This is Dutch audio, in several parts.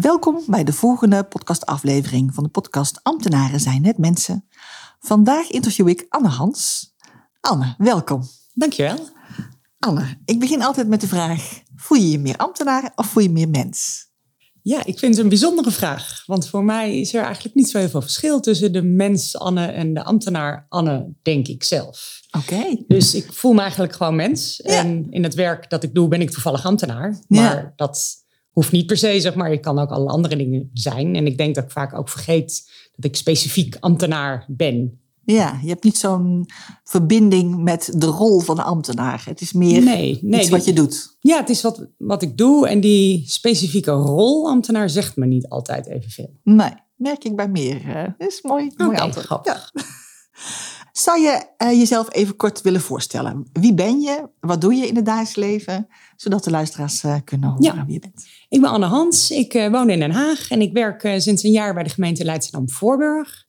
Welkom bij de volgende podcastaflevering van de podcast Ambtenaren zijn net mensen. Vandaag interview ik Anne Hans. Anne, welkom. Dankjewel. Anne, ik begin altijd met de vraag: voel je je meer ambtenaar of voel je meer mens? Ja, ik vind het een bijzondere vraag. Want voor mij is er eigenlijk niet zo heel veel verschil tussen de mens Anne en de ambtenaar Anne, denk ik zelf. Oké. Dus ik voel me eigenlijk gewoon mens. Ja. En in het werk dat ik doe ben ik toevallig ambtenaar. Maar Ja. dat hoeft niet per se, zeg maar. Je kan ook alle andere dingen zijn. En ik denk dat ik vaak ook vergeet dat ik specifiek ambtenaar ben. Ja, je hebt niet zo'n verbinding met de rol van de ambtenaar. Het is meer Nee, nee. iets wat je doet. Ja, het is wat, wat ik doe. En die specifieke rol ambtenaar zegt me niet altijd evenveel. Nee, merk ik bij meer. Dat is mooi. mooi antwoord. Ja. Zou je eh, jezelf even kort willen voorstellen? Wie ben je? Wat doe je in het dagelijks leven? Zodat de luisteraars eh, kunnen horen Ja. wie je bent. Ik ben Anne Hans, ik eh, woon in Den Haag en ik werk sinds een jaar bij de gemeente Leidschendam-Voorburg.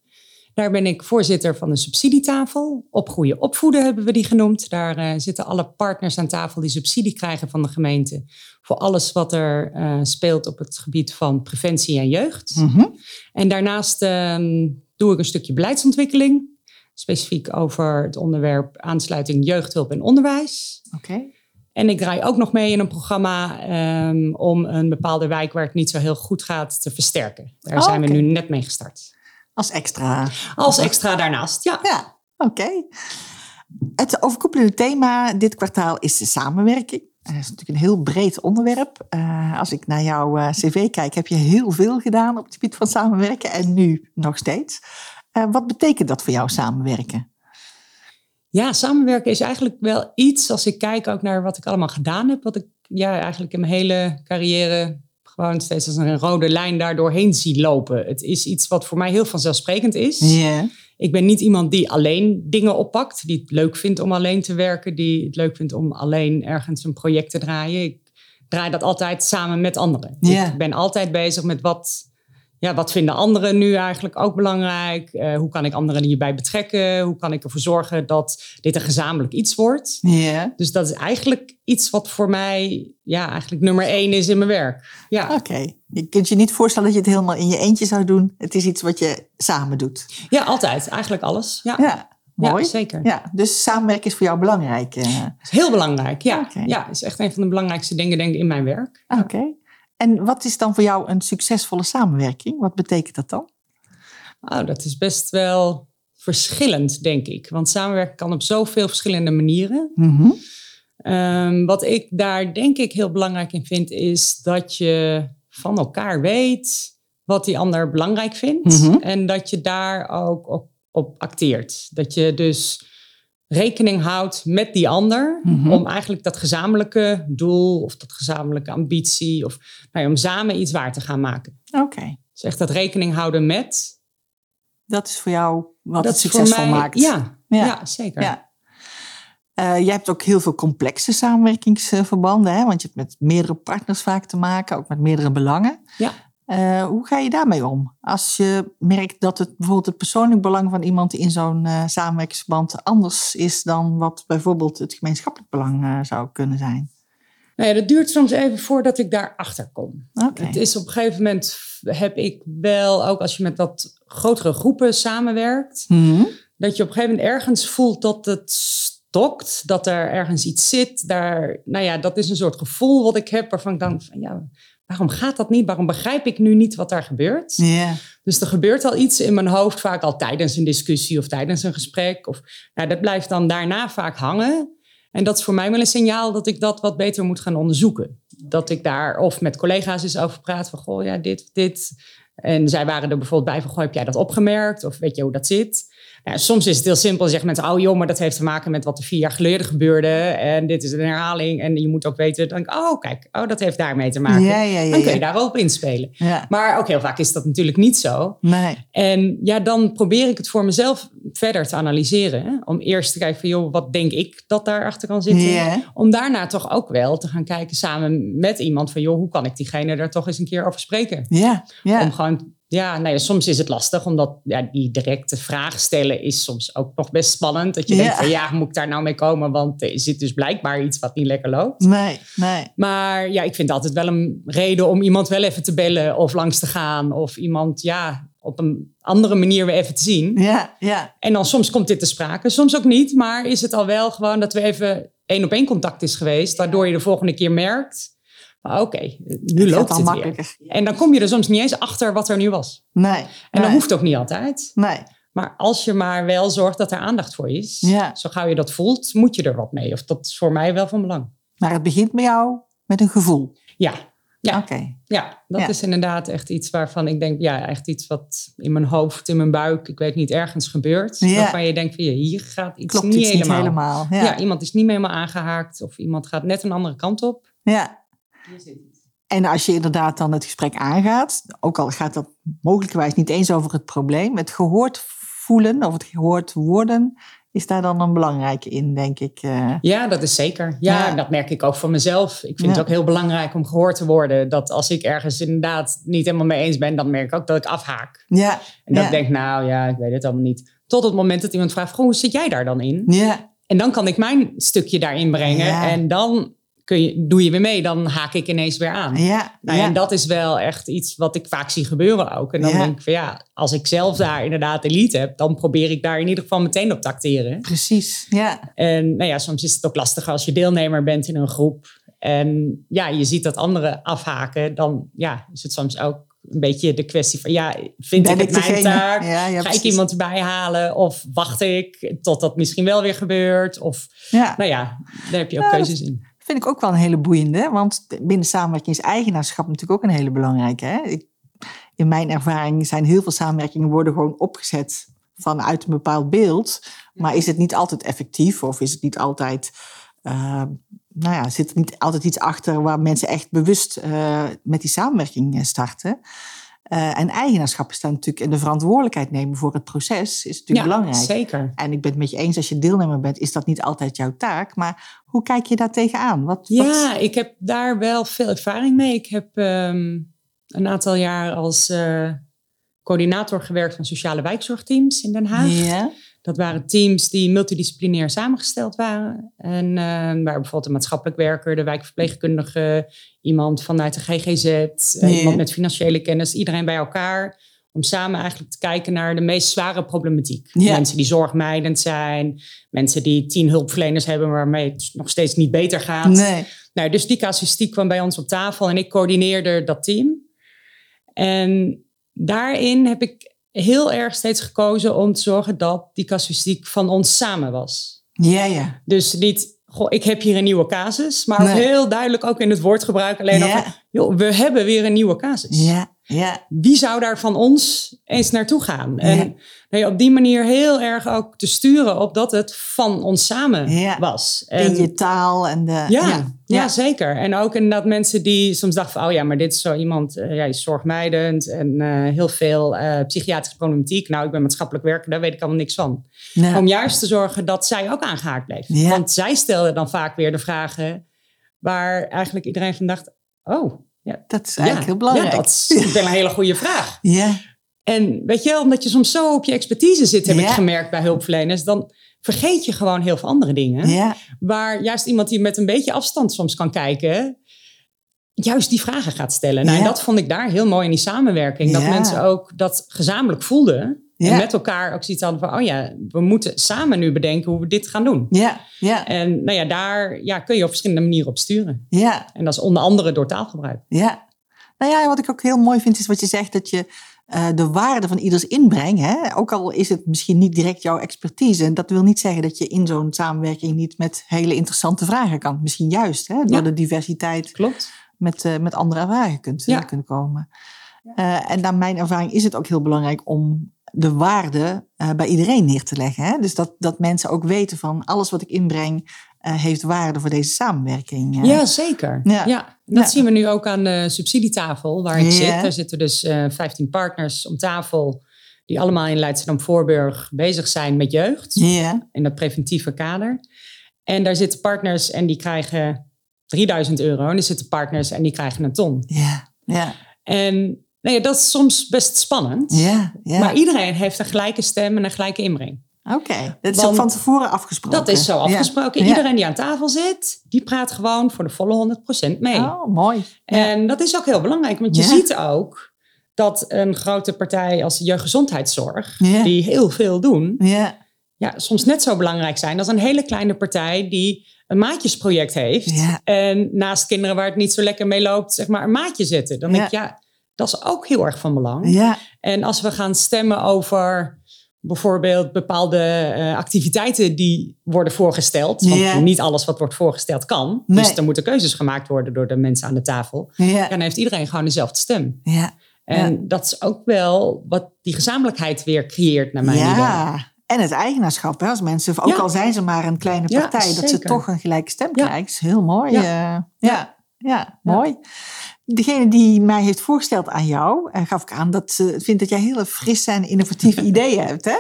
Daar ben ik voorzitter van de subsidietafel. Opgroeien opvoeden hebben we die genoemd. Daar zitten alle partners aan tafel die subsidie krijgen van de gemeente. Voor alles wat er speelt op het gebied van preventie en jeugd. Mhm. En daarnaast ehm, doe ik een stukje beleidsontwikkeling. Specifiek over het onderwerp aansluiting jeugdhulp en onderwijs. Oké. En ik draai ook nog mee in een programma ehm, om een bepaalde wijk waar het niet zo heel goed gaat te versterken. Daar Oh, zijn we nu net mee gestart. Als extra. Als extra daarnaast, ja. Ja, oké. Het overkoepelende thema dit kwartaal is de samenwerking. Dat is natuurlijk een heel breed onderwerp. Eh, als ik naar jouw eh, cv kijk, heb je heel veel gedaan op het gebied van samenwerken en nu nog steeds. Eh, wat betekent dat voor jou samenwerken? Ja, samenwerken is eigenlijk wel iets, als ik kijk ook naar wat ik allemaal gedaan heb, wat ik ja, eigenlijk in mijn hele carrière gewoon steeds als een rode lijn daar doorheen zie lopen. Het is iets wat voor mij heel vanzelfsprekend is. Ik ben niet iemand die alleen dingen oppakt, die het leuk vindt om alleen te werken, die het leuk vindt om alleen ergens een project te draaien. Ik draai dat altijd samen met anderen. Ik ben altijd bezig met wat, ja, wat vinden anderen nu eigenlijk ook belangrijk? Eh, hoe kan ik anderen hierbij betrekken? Hoe kan ik ervoor zorgen dat dit een gezamenlijk iets wordt? Ja. Dus dat is eigenlijk iets wat voor mij ja, eigenlijk nummer één is in mijn werk. Ja, Oké. Je kunt je niet voorstellen dat je het helemaal in je eentje zou doen. Het is iets wat je samen doet. ja altijd. Eigenlijk alles. Ja, Ja, mooi. Ja, zeker. Ja, dus samenwerken is voor jou belangrijk. eh. heel belangrijk. Ja, ja is echt een van de belangrijkste dingen denk ik in mijn werk. Oké. En wat is dan voor jou een succesvolle samenwerking? Wat betekent dat dan? Nou, dat is best wel verschillend, denk ik. Want samenwerken kan op zoveel verschillende manieren. Mhm. Ehm, wat ik daar denk ik heel belangrijk in vind, is dat je van elkaar weet wat die ander belangrijk vindt. Mhm. En dat je daar ook op, op acteert. Dat je dus rekening houdt met die ander. Mhm. Om eigenlijk dat gezamenlijke doel of dat gezamenlijke ambitie. Of nou ja, om samen iets waar te gaan maken. Oké. Dus echt dat rekening houden met. Dat is voor jou wat dat het is succesvol mij, maakt. Ja, Ja. ja. zeker. Ja. Eh, jij hebt ook heel veel complexe samenwerkingsverbanden, hè? want je hebt met meerdere partners vaak te maken, ook met meerdere belangen. Ja. Eh, hoe ga je daarmee om? Als je merkt dat het bijvoorbeeld het persoonlijk belang van iemand in zo'n eh, samenwerkingsverband anders is dan wat bijvoorbeeld het gemeenschappelijk belang eh, zou kunnen zijn. Nou ja, dat duurt soms even voordat ik daarachter kom. Oké. Het is op een gegeven moment heb ik wel, ook als je met wat grotere groepen samenwerkt, Mhm. dat je op een gegeven moment ergens voelt dat het stokt, dat er ergens iets zit. Daar, nou ja, dat is een soort gevoel wat ik heb waarvan ik dan van ja, waarom gaat dat niet? Waarom begrijp ik nu niet wat daar gebeurt? Dus er gebeurt al iets in mijn hoofd, vaak al tijdens een discussie of tijdens een gesprek. Of, nou, dat blijft dan daarna vaak hangen. En dat is voor mij wel een signaal dat ik dat wat beter moet gaan onderzoeken. Dat ik daar of met collega's eens over praat van, goh, ja, dit, dit. En zij waren er bijvoorbeeld bij van, goh, heb jij dat opgemerkt? Of weet je hoe dat zit? Soms is het heel simpel. Zeggen mensen, oh joh, maar dat heeft te maken met wat er vier jaar geleden gebeurde. En dit is een herhaling. En je moet ook weten, dan, oh kijk, oh, dat heeft daarmee te maken. Ja, dan kun je daarop inspelen. Maar ook heel vaak is dat natuurlijk niet zo. Nee. En ja, dan probeer ik het voor mezelf verder te analyseren. Hè? Om eerst te kijken van, joh, wat denk ik dat daarachter kan zitten? Om daarna toch ook wel te gaan kijken samen met iemand van, joh, hoe kan ik diegene daar toch eens een keer over spreken? Om gewoon, ja, nou ja, soms is het lastig, omdat ja, die directe vraag stellen is soms ook nog best spannend. Dat je Ja. denkt van, ja, moet ik daar nou mee komen? Want er zit dus blijkbaar iets wat niet lekker loopt. Nee. Nee. Maar ja, ik vind altijd wel een reden om iemand wel even te bellen of langs te gaan. Of iemand, ja, op een andere manier weer even te zien. Ja. Ja. En dan soms komt dit te sprake, soms ook niet. Maar is het al wel gewoon dat we even één op één contact is geweest. Waardoor je de volgende keer merkt, oké, nu Het loopt het weer. En dan kom je er soms niet eens achter wat er nu was. Nee. En dat nee. hoeft ook niet altijd. Nee. Maar als je maar wel zorgt dat er aandacht voor is, Ja. zo gauw je dat voelt, moet je er wat mee. Of dat is voor mij wel van belang. Maar het begint bij jou met een gevoel. Ja, ja. Oké. ja dat Ja. is inderdaad echt iets waarvan ik denk, ja, echt iets wat in mijn hoofd, in mijn buik, ik weet niet, ergens gebeurt. Ja. Waarvan je denkt, van, ja, hier gaat iets Klopt niet iets helemaal. niet helemaal. Ja. Ja. iemand is niet meer helemaal aangehaakt of iemand gaat net een andere kant op. ja. En als je inderdaad dan het gesprek aangaat, ook al gaat dat mogelijkerwijs niet eens over het probleem, het gehoord voelen of het gehoord worden, is daar dan een belangrijke in, denk ik. eh. Ja, dat is zeker. Ja, dat merk ik ook van mezelf. Ik vind Ja. het ook heel belangrijk om gehoord te worden. Dat als ik ergens inderdaad niet helemaal mee eens ben, dan merk ik ook dat ik afhaak. Ja. En dat ja. ik denk, nou ja, ik weet het allemaal niet. Tot het moment dat iemand vraagt, "Goh, hoe zit jij daar dan in? Ja. En dan kan ik mijn stukje daarin brengen. Ja. En dan kun je, doe je weer mee. Dan haak ik ineens weer aan. Ja. Nou, ja. En dat is wel echt iets wat ik vaak zie gebeuren ook. En dan Ja. denk ik van ja, als ik zelf daar inderdaad de lead heb, dan probeer ik daar in ieder geval meteen op te acteren. Precies. Ja. En nou ja, soms is het ook lastig als je deelnemer bent in een groep. En ja, je ziet dat anderen afhaken. Dan ja, is het soms ook een beetje de kwestie van ja, vind Ben ik het ik mijn taak? Ja, ja, Ga ik iemand erbij halen? Of wacht ik tot dat misschien wel weer gebeurt? Of Ja. nou ja, daar heb je ook dat- keuzes in. Vind ik ook wel een hele boeiende. Want binnen samenwerking is eigenaarschap natuurlijk ook een hele belangrijke. Hè? Ik, in mijn ervaring zijn heel veel samenwerkingen worden gewoon opgezet vanuit een bepaald beeld. Maar is het niet altijd effectief of is het niet altijd... eh, nou ja, zit er niet altijd iets achter waar mensen echt bewust eh, met die samenwerking eh, starten. Eh, en eigenaarschap is dan natuurlijk en de verantwoordelijkheid nemen voor het proces is natuurlijk belangrijk. zeker. En ik ben het met je eens, als je deelnemer bent, is dat niet altijd jouw taak. Maar hoe kijk je daar tegenaan? Wat, Ja, ik heb daar wel veel ervaring mee. Ik heb ehm, een aantal jaar als eh, coördinator gewerkt van sociale wijkzorgteams in Den Haag. ja, Dat waren teams die multidisciplinair samengesteld waren. En eh, waar bijvoorbeeld een maatschappelijk werker, de wijkverpleegkundige, iemand vanuit de GGZ, eh, iemand met financiële kennis, iedereen bij elkaar. Om samen eigenlijk te kijken naar de meest zware problematiek. Ja. Mensen die zorgmijdend zijn, mensen die tien hulpverleners hebben waarmee het nog steeds niet beter gaat. nee. Nou, dus die casuïstiek kwam bij ons op tafel en ik coördineerde dat team. En daarin heb ik heel erg steeds gekozen om te zorgen dat die casuïstiek van ons samen was. Ja, ja. Dus niet, goh, ik heb hier een nieuwe casus, maar Nee. heel duidelijk ook in het woordgebruik alleen al Ja. Joh, we hebben weer een nieuwe casus. Ja, ja. Wie zou daar van ons eens naartoe gaan? En nou ja, op die manier heel erg ook te sturen op dat het van ons samen Ja. was. In je taal en de... Ja, ja, zeker. En ook inderdaad mensen die soms dachten van... oh ja, maar dit is zo iemand, ja, is zorgmijdend... en eh, heel veel eh, psychiatrische problematiek. Nou, ik ben maatschappelijk werker, daar weet ik allemaal niks van. Om juist te zorgen dat zij ook aangehaakt bleef. Want zij stelden dan vaak weer de vragen... waar eigenlijk iedereen van dacht... oh, ja, Dat is eigenlijk ja, heel belangrijk. Ja, dat is wel een hele goede vraag. Ja, En weet je wel, omdat je soms zo op je expertise zit... heb Ja. ik gemerkt bij hulpverleners... dan vergeet je gewoon heel veel andere dingen ja, waar juist iemand die met een beetje afstand soms kan kijken, juist die vragen gaat stellen. Nou. En dat vond ik daar heel mooi in die samenwerking. Dat mensen ook dat gezamenlijk voelden. Ja. En met elkaar ook zoiets hadden van, oh ja, we moeten samen nu bedenken hoe we dit gaan doen. ja, ja, En nou ja, daar ja, kun je op verschillende manieren op sturen. ja, En dat is onder andere door taalgebruik. ja. Nou ja, wat ik ook heel mooi vind, is wat je zegt, dat je eh, de waarde van ieders inbreng, hè, ook al is het misschien niet direct jouw expertise, en dat wil niet zeggen dat je in zo'n samenwerking niet met hele interessante vragen kan. Misschien juist, hè, door Ja. de diversiteit Klopt. met, eh, met andere ervaringen kunt, Ja. kunt komen. Uh, en naar mijn ervaring is het ook heel belangrijk om de waarde uh, bij iedereen neer te leggen. Hè? Dus dat, dat mensen ook weten van alles wat ik inbreng uh, heeft waarde voor deze samenwerking. Ja, zeker. Ja. ja dat ja. zien we nu ook aan de subsidietafel waar ik zit. Daar zitten dus 15 partners om tafel die allemaal in Leidschendam-Voorburg bezig zijn met jeugd. In dat preventieve kader. En daar zitten partners en die krijgen 3000 euro. En er zitten partners en die krijgen een ton. Ja, ja. En nee, dat is soms best spannend. Ja, ja. Maar iedereen heeft een gelijke stem en een gelijke inbreng. Oké, okay. dat is ook van tevoren afgesproken. Dat is zo afgesproken. Ja. Iedereen die aan tafel zit, die praat gewoon voor de volle 100% mee. Oh, mooi. En dat is ook heel belangrijk, want je ziet ook dat een grote partij als jeugdgezondheidszorg, die heel veel doen, ja. Ja, soms net zo belangrijk zijn als een hele kleine partij die een maatjesproject heeft. En naast kinderen waar het niet zo lekker mee loopt, zeg maar een maatje zetten. Dan denk ik, ja, dat is ook heel erg van belang. Ja. En als we gaan stemmen over bijvoorbeeld bepaalde uh, activiteiten die worden voorgesteld. Want ja. niet alles wat wordt voorgesteld kan. Nee. Dus er moeten keuzes gemaakt worden door de mensen aan de tafel. Ja. En dan heeft iedereen gewoon dezelfde stem. Ja. En dat is ook wel wat die gezamenlijkheid weer creëert, naar mijn ja. idee. En het eigenaarschap, hè? als mensen, ook Ja. al zijn ze maar een kleine Ja, partij, dat ze toch een gelijke stem Ja. krijgen. is heel mooi. Ja. Ja, ja, ja, mooi. Degene die mij heeft voorgesteld aan jou, eh, gaf ik aan dat ze vindt dat jij hele frisse en innovatieve ideeën hebt. Hè?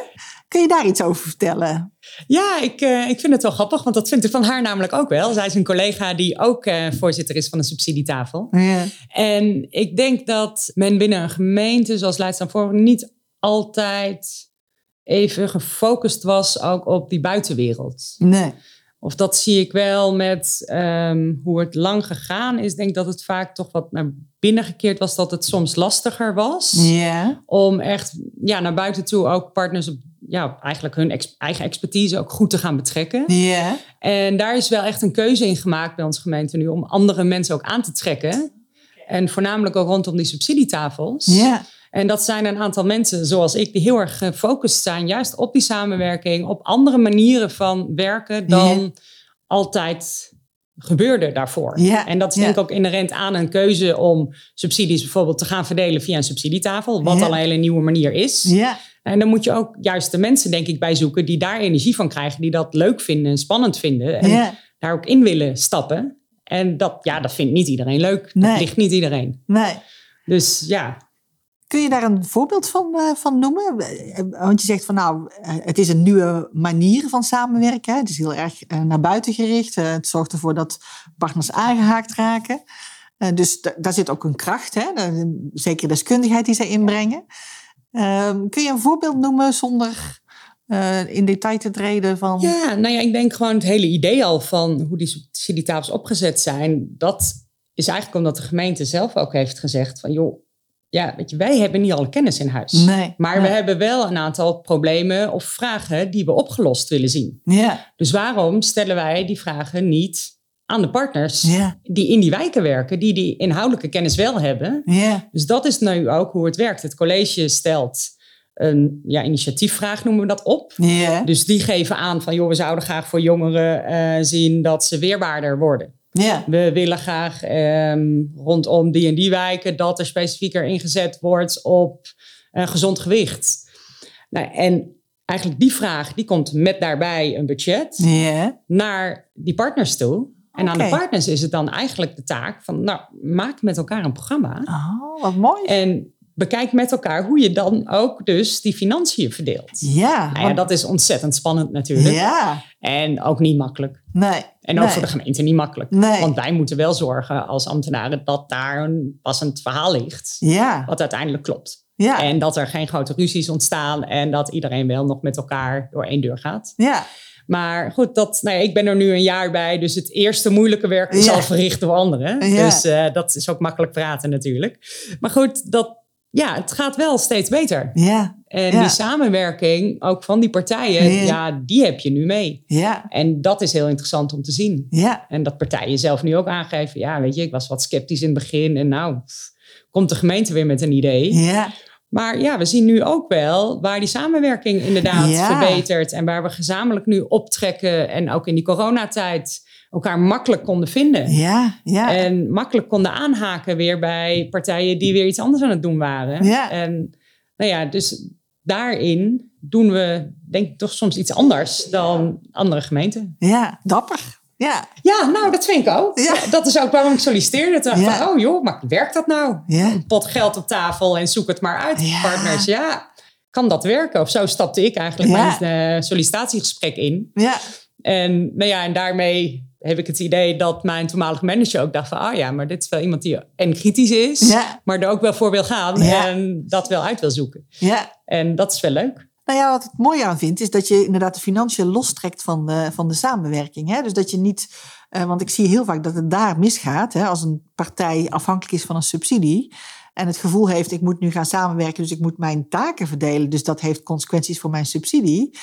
Kun je daar iets over vertellen? Ja, ik, eh, ik vind het wel grappig, want dat vind ik van haar namelijk ook wel. Zij is een collega die ook eh, voorzitter is van een subsidietafel. Ja. En ik denk dat men binnen een gemeente zoals voor niet altijd even gefocust was ook op die buitenwereld. Nee. Of dat zie ik wel met ehm, hoe het lang gegaan is. Ik denk dat het vaak toch wat naar binnen gekeerd was, dat het soms lastiger was. Om echt ja, naar buiten toe ook partners op ja, eigenlijk hun ex- eigen expertise ook goed te gaan betrekken. Ja. En daar is wel echt een keuze in gemaakt bij onze gemeente nu om andere mensen ook aan te trekken. En voornamelijk ook rondom die subsidietafels. Ja. En dat zijn een aantal mensen zoals ik die heel erg gefocust zijn juist op die samenwerking, op andere manieren van werken dan Ja. altijd gebeurde daarvoor. Ja, En dat is ja. denk ik ook inherent aan een keuze om subsidies bijvoorbeeld te gaan verdelen via een subsidietafel, wat Ja. al een hele nieuwe manier is. Ja. En dan moet je ook juist de mensen, denk ik, bij zoeken die daar energie van krijgen, die dat leuk vinden en spannend vinden. En daar ook in willen stappen. En dat, ja, dat vindt niet iedereen leuk. Nee. Dat ligt niet iedereen. Nee. Dus ja, Kun je daar een voorbeeld van, eh, van noemen? Eh, Want je zegt van nou, eh, het is een nieuwe manier van samenwerken. hè. Het is heel erg eh, naar buiten gericht. Eh, Het zorgt ervoor dat partners aangehaakt raken. Eh, Dus da- daar zit ook een kracht, hè? de- zeker deskundigheid die zij inbrengen. Ehm, Kun je een voorbeeld noemen zonder eh, in detail te treden van... Ja, nou ja, ik denk gewoon het hele idee al van hoe die subsidietafels opgezet zijn. Dat is eigenlijk omdat de gemeente zelf ook heeft gezegd van joh, ja, weet je, wij hebben niet alle kennis in huis. Nee. Maar we hebben wel een aantal problemen of vragen die we opgelost willen zien. Ja, Dus waarom stellen wij die vragen niet aan de partners ja, die in die wijken werken, die die inhoudelijke kennis wel hebben? ja, Dus dat is nu ook hoe het werkt. Het college stelt een ja, initiatiefvraag, noemen we dat, op. ja, Dus die geven aan van, joh, we zouden graag voor jongeren eh, zien dat ze weerbaarder worden. Ja, We willen graag ehm, rondom die en die wijken dat er specifieker ingezet wordt op eh, gezond gewicht. Nou, en eigenlijk die vraag, die komt met daarbij een budget ja, naar die partners toe. En aan de partners is het dan eigenlijk de taak van, nou, maak met elkaar een programma. Oh, wat mooi. En bekijk met elkaar hoe je dan ook dus die financiën verdeelt. Ja, Nou ja, dat is ontzettend spannend natuurlijk. ja, En ook niet makkelijk. nee. En ook nee. voor de gemeente niet makkelijk. Nee. Want wij moeten wel zorgen als ambtenaren dat daar een passend verhaal ligt. Ja, Wat uiteindelijk klopt. ja, En dat er geen grote ruzies ontstaan. En dat iedereen wel nog met elkaar door één deur gaat. ja, Maar goed, dat, nou ja, ik ben er nu een jaar bij. Dus het eerste moeilijke werk is Ja. al verricht door anderen. Ja. Dus eh, dat is ook makkelijk praten natuurlijk. Maar goed, dat, ja, het gaat wel steeds beter. ja, En Ja. die samenwerking, ook van die partijen, Ja. ja, die heb je nu mee. ja, En dat is heel interessant om te zien. ja, En dat partijen zelf nu ook aangeven, ja, weet je, ik was wat sceptisch in het begin. En nou, pff, komt de gemeente weer met een idee. ja, Maar ja, we zien nu ook wel waar die samenwerking inderdaad Ja. verbetert. En waar we gezamenlijk nu optrekken. En ook in die coronatijd, elkaar makkelijk konden vinden. Ja, ja. En makkelijk konden aanhaken weer bij partijen die weer iets anders aan het doen waren. Ja. En nou ja, dus daarin doen we denk ik toch soms iets anders dan andere gemeenten. ja, dapper. Ja, Ja, nou dat vind ik ook. Ja. Dat is ook waarom ik solliciteerde. Toen Ja. van, oh joh, maar werkt dat nou? ja. Een pot geld op tafel en zoek het maar uit, Ja. partners. Ja, kan dat werken? Of zo stapte ik eigenlijk mijn eh, sollicitatiegesprek in. Ja, En, nou ja, en daarmee heb ik het idee dat mijn toenmalige manager ook dacht van... ah ja, maar dit is wel iemand die en kritisch is, Ja. maar er ook wel voor wil gaan Ja. en dat wel uit wil zoeken. ja. En dat is wel leuk. Nou ja, wat het mooie aan vind, is dat je inderdaad de financiën lostrekt van de, van de samenwerking. Hè? Dus dat je niet, eh, want ik zie heel vaak dat het daar misgaat, hè? als een partij afhankelijk is van een subsidie. En het gevoel heeft, ik moet nu gaan samenwerken, dus ik moet mijn taken verdelen. Dus dat heeft consequenties voor mijn subsidie.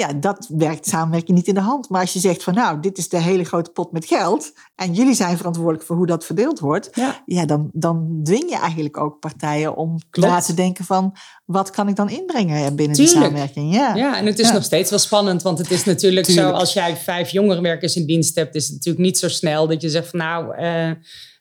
Ja, dat werkt samenwerking niet in de hand. Maar als je zegt van nou, dit is de hele grote pot met geld. En jullie zijn verantwoordelijk voor hoe dat verdeeld wordt. Ja. Ja, dan, dan dwing je eigenlijk ook partijen om Klopt. na te denken van wat kan ik dan inbrengen binnen die samenwerking. Ja. Ja, en het is Ja. nog steeds wel spannend, want het is natuurlijk Tuurlijk. zo... als jij vijf jongerenwerkers in dienst hebt, is het natuurlijk niet zo snel dat je zegt van... nou, eh,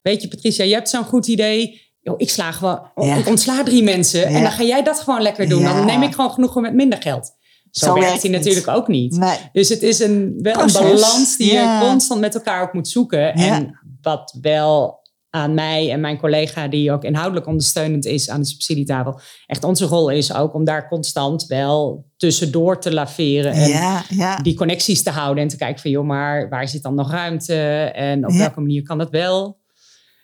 weet je Patricia, je hebt zo'n goed idee... Yo, ik sla gewoon, Ja. ik ontsla drie mensen en dan ga jij dat gewoon lekker doen. Ja. Dan neem ik gewoon genoeg met minder geld. Zo, Zo werkt hij natuurlijk ook niet. Nee. Dus het is een, wel Proces. een balans die Ja. je constant met elkaar ook moet zoeken. Ja. En wat wel aan mij en mijn collega, die ook inhoudelijk ondersteunend is aan de subsidietafel, echt onze rol is ook om daar constant wel tussendoor te laveren. En Ja, ja. die connecties te houden en te kijken van, joh, maar waar zit dan nog ruimte? En op Ja. welke manier kan dat wel?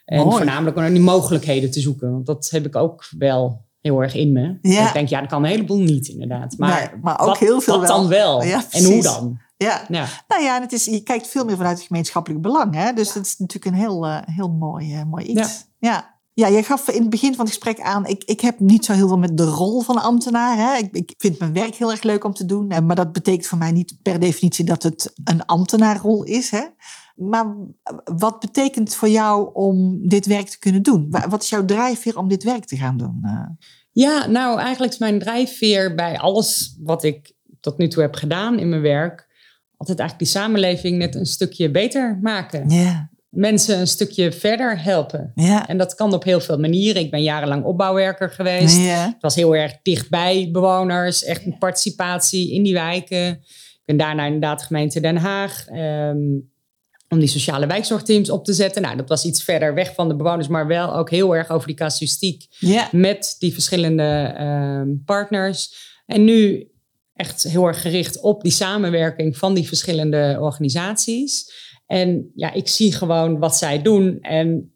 En Mooi. voornamelijk om naar die mogelijkheden te zoeken. Want dat heb ik ook wel heel erg in me. Ja. Ik denk, ja, dat kan een heleboel niet inderdaad. Maar, Nee, maar ook wat, heel veel wat wel. dan wel? Ja, en hoe dan? ja. Ja. Nou ja, en het is, je kijkt veel meer vanuit het gemeenschappelijk belang. Hè? Dus dat is natuurlijk een heel, eh, heel mooi, eh, mooi iets. Ja. ja. jij gaf in het begin van het gesprek aan, ik, ik heb niet zo heel veel met de rol van ambtenaar. Hè? Ik, ik vind mijn werk heel erg leuk om te doen. eh, Maar dat betekent voor mij niet per definitie dat het een ambtenaarrol is. Hè? Maar wat betekent voor jou om dit werk te kunnen doen? Wa- Wat is jouw drijfveer om dit werk te gaan doen? Eh, Ja, nou eigenlijk is mijn drijfveer bij alles wat ik tot nu toe heb gedaan in mijn werk, altijd eigenlijk die samenleving net een stukje beter maken. Ja, Mensen een stukje verder helpen. En dat kan op heel veel manieren. Ik ben jarenlang opbouwwerker geweest. ja. Het was heel erg dichtbij bewoners, echt een participatie in die wijken. Ik ben daarna inderdaad gemeente Den Haag. ehm, om die sociale wijkzorgteams op te zetten. Nou, dat was iets verder weg van de bewoners, maar wel ook heel erg over die casuïstiek met die verschillende ehm, partners. En nu echt heel erg gericht op die samenwerking van die verschillende organisaties. En ja, ik zie gewoon wat zij doen. En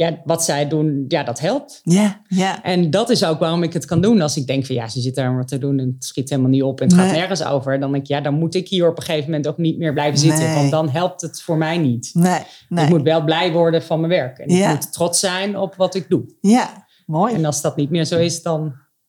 ja, wat zij doen, ja, dat helpt. Ja, ja. En dat is ook waarom ik het kan doen. Als ik denk van ja, ze zitten daar wat te doen en het schiet helemaal niet op en het gaat nergens over. Dan denk ik, ja, dan moet ik hier op een gegeven moment ook niet meer blijven zitten. Nee. Want dan helpt het voor mij niet. Nee, nee. Ik moet wel blij worden van mijn werk. En ik moet trots zijn op wat ik doe. Ja, mooi. En als dat niet meer zo is, dan,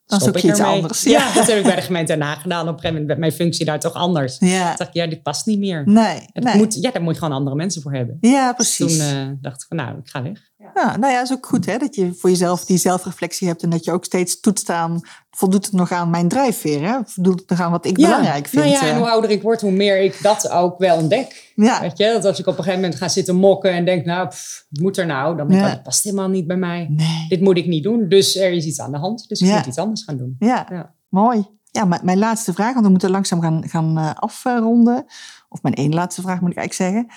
Dan stop zoek ik je iets ermee. anders, Ja. ja. dat heb ik bij de gemeente Haag gedaan. Op een gegeven moment werd mijn functie daar toch anders. Ja, Toen dacht ik, ja, dit past niet meer. nee, nee. moet, ja, daar moet je gewoon andere mensen voor hebben. Ja, Dus precies. toen eh, dacht ik van, nou, ik ga weg. Ja, nou ja, dat is ook goed hè, dat je voor jezelf die zelfreflectie hebt en dat je ook steeds toetst aan, voldoet het nog aan mijn drijfveer, hè? voldoet het nog aan wat ik belangrijk vind. Nou ja, en eh. hoe ouder ik word, hoe meer ik dat ook wel ontdek. ja, Weet je, dat als ik op een gegeven moment ga zitten mokken en denk, nou, pff, moet er nou? Dan denk ik, dat past helemaal niet bij mij. nee, Dit moet ik niet doen, dus er is iets aan de hand. Dus ik moet iets anders gaan doen. ja, Ja. mooi. Ja, mijn, mijn laatste vraag, want we moeten langzaam gaan, gaan eh, afronden. Of mijn één laatste vraag moet ik eigenlijk zeggen.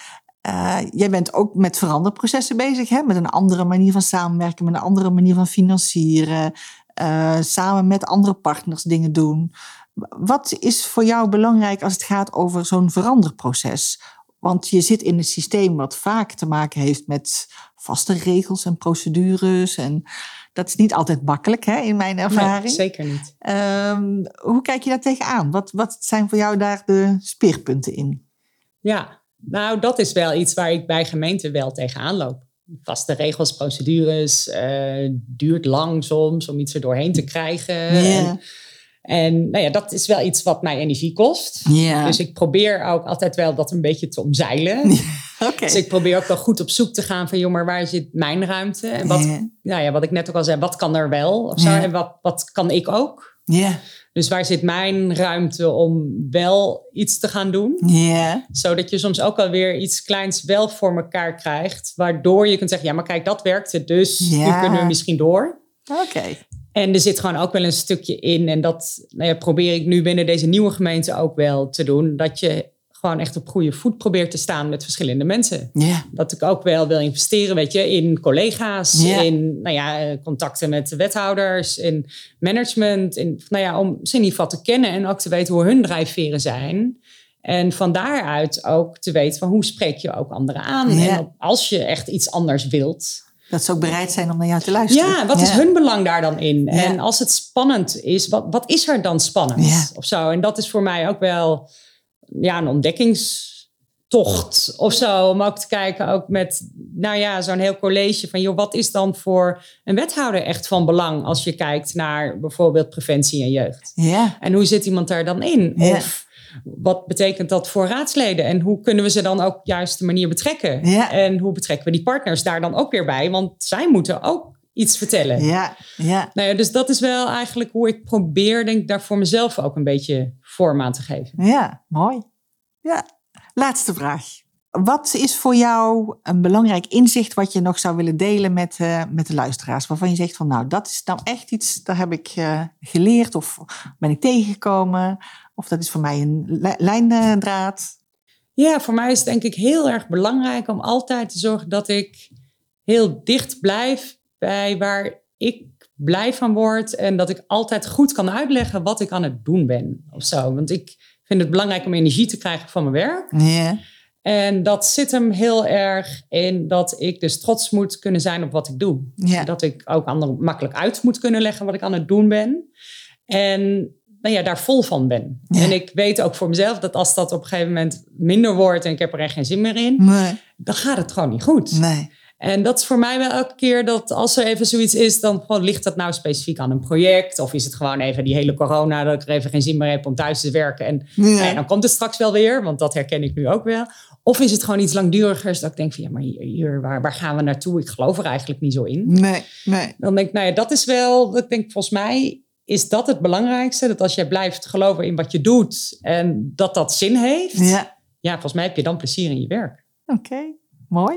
Eh, jij bent ook met veranderprocessen bezig, hè? met een andere manier van samenwerken, met een andere manier van financieren, eh, samen met andere partners dingen doen. Wat is voor jou belangrijk als het gaat over zo'n veranderproces? Want je zit in een systeem wat vaak te maken heeft met vaste regels en procedures. En dat is niet altijd makkelijk hè, in mijn ervaring. Nee, zeker niet. Ehm, hoe kijk je daar tegenaan? Wat, wat zijn voor jou daar de speerpunten in? Ja, nou dat is wel iets waar ik bij gemeenten wel tegenaan loop. Vaste regels, procedures, eh, duurt lang soms om iets er doorheen te krijgen. En, en nou ja, dat is wel iets wat mij energie kost. Dus ik probeer ook altijd wel dat een beetje te omzeilen. Dus ik probeer ook wel goed op zoek te gaan van, joh, maar waar zit mijn ruimte? En wat, nou ja, wat ik net ook al zei, wat kan er wel? Of zo. En wat, wat kan ik ook? Ja. Dus waar zit mijn ruimte om wel iets te gaan doen? Zodat je soms ook alweer iets kleins wel voor elkaar krijgt. Waardoor je kunt zeggen, ja, maar kijk, dat werkte. Dus Ja. nu kunnen we misschien door. Oké. En er zit gewoon ook wel een stukje in. En dat nou ja, probeer ik nu binnen deze nieuwe gemeente ook wel te doen. Dat je gewoon echt op goede voet probeert te staan met verschillende mensen. Ja. Dat ik ook wel wil investeren, weet je, in collega's, in nou ja, eh, contacten met de wethouders, in management. In, nou ja, om ze in ieder geval te kennen en ook te weten hoe hun drijfveren zijn. En van daaruit ook te weten van hoe spreek je ook anderen aan. En als je echt iets anders wilt, Dat ze ook bereid zijn om naar jou te luisteren. ja, wat is hun belang daar dan in? Ja. En als het spannend is, wat, wat is er dan spannend? Ja. Of zo. En dat is voor mij ook wel ja, een ontdekkingstocht of zo. Om ook te kijken, ook met, nou ja, zo'n heel college van, joh, wat is dan voor een wethouder echt van belang als je kijkt naar bijvoorbeeld preventie en jeugd? Ja. En hoe zit iemand daar dan in? Ja. Of wat betekent dat voor raadsleden? En hoe kunnen we ze dan ook juist de manier betrekken? Ja. En hoe betrekken we die partners daar dan ook weer bij? Want zij moeten ook iets vertellen. Ja. Ja. Nou ja, dus dat is wel eigenlijk hoe ik probeer, denk ik, daar voor mezelf ook een beetje vorm aan te geven. Ja. Mooi. Ja. Laatste vraag. Wat is voor jou een belangrijk inzicht wat je nog zou willen delen met, eh, met de luisteraars? Waarvan je zegt van nou, dat is nou echt iets, daar heb ik eh, geleerd of ben ik tegengekomen. Of dat is voor mij een li- lijndraad. Ja, voor mij is het denk ik heel erg belangrijk om altijd te zorgen dat ik heel dicht blijf bij waar ik blij van word. En dat ik altijd goed kan uitleggen wat ik aan het doen ben of zo. Want ik vind het belangrijk om energie te krijgen van mijn werk. Ja. En dat zit hem heel erg in dat ik dus trots moet kunnen zijn op wat ik doe. Ja. Dat ik ook anderen makkelijk uit moet kunnen leggen wat ik aan het doen ben. En nou ja, daar vol van ben. Ja. En ik weet ook voor mezelf dat als dat op een gegeven moment minder wordt en ik heb er echt geen zin meer in, Nee. dan gaat het gewoon niet goed. Nee. En dat is voor mij wel elke keer dat als er even zoiets is, dan gewoon ligt dat nou specifiek aan een project? Of is het gewoon even die hele corona, dat ik er even geen zin meer heb om thuis te werken? En Ja. en dan komt het straks wel weer, want dat herken ik nu ook wel. Of is het gewoon iets langdurigers dat ik denk van ja, maar hier, hier, waar, waar gaan we naartoe? Ik geloof er eigenlijk niet zo in. Nee. Nee. Dan denk ik, nou ja, dat is wel, dat ik denk volgens mij is dat het belangrijkste. Dat als jij blijft geloven in wat je doet en dat dat zin heeft. Ja, Ja. volgens mij heb je dan plezier in je werk. Oké. Mooi.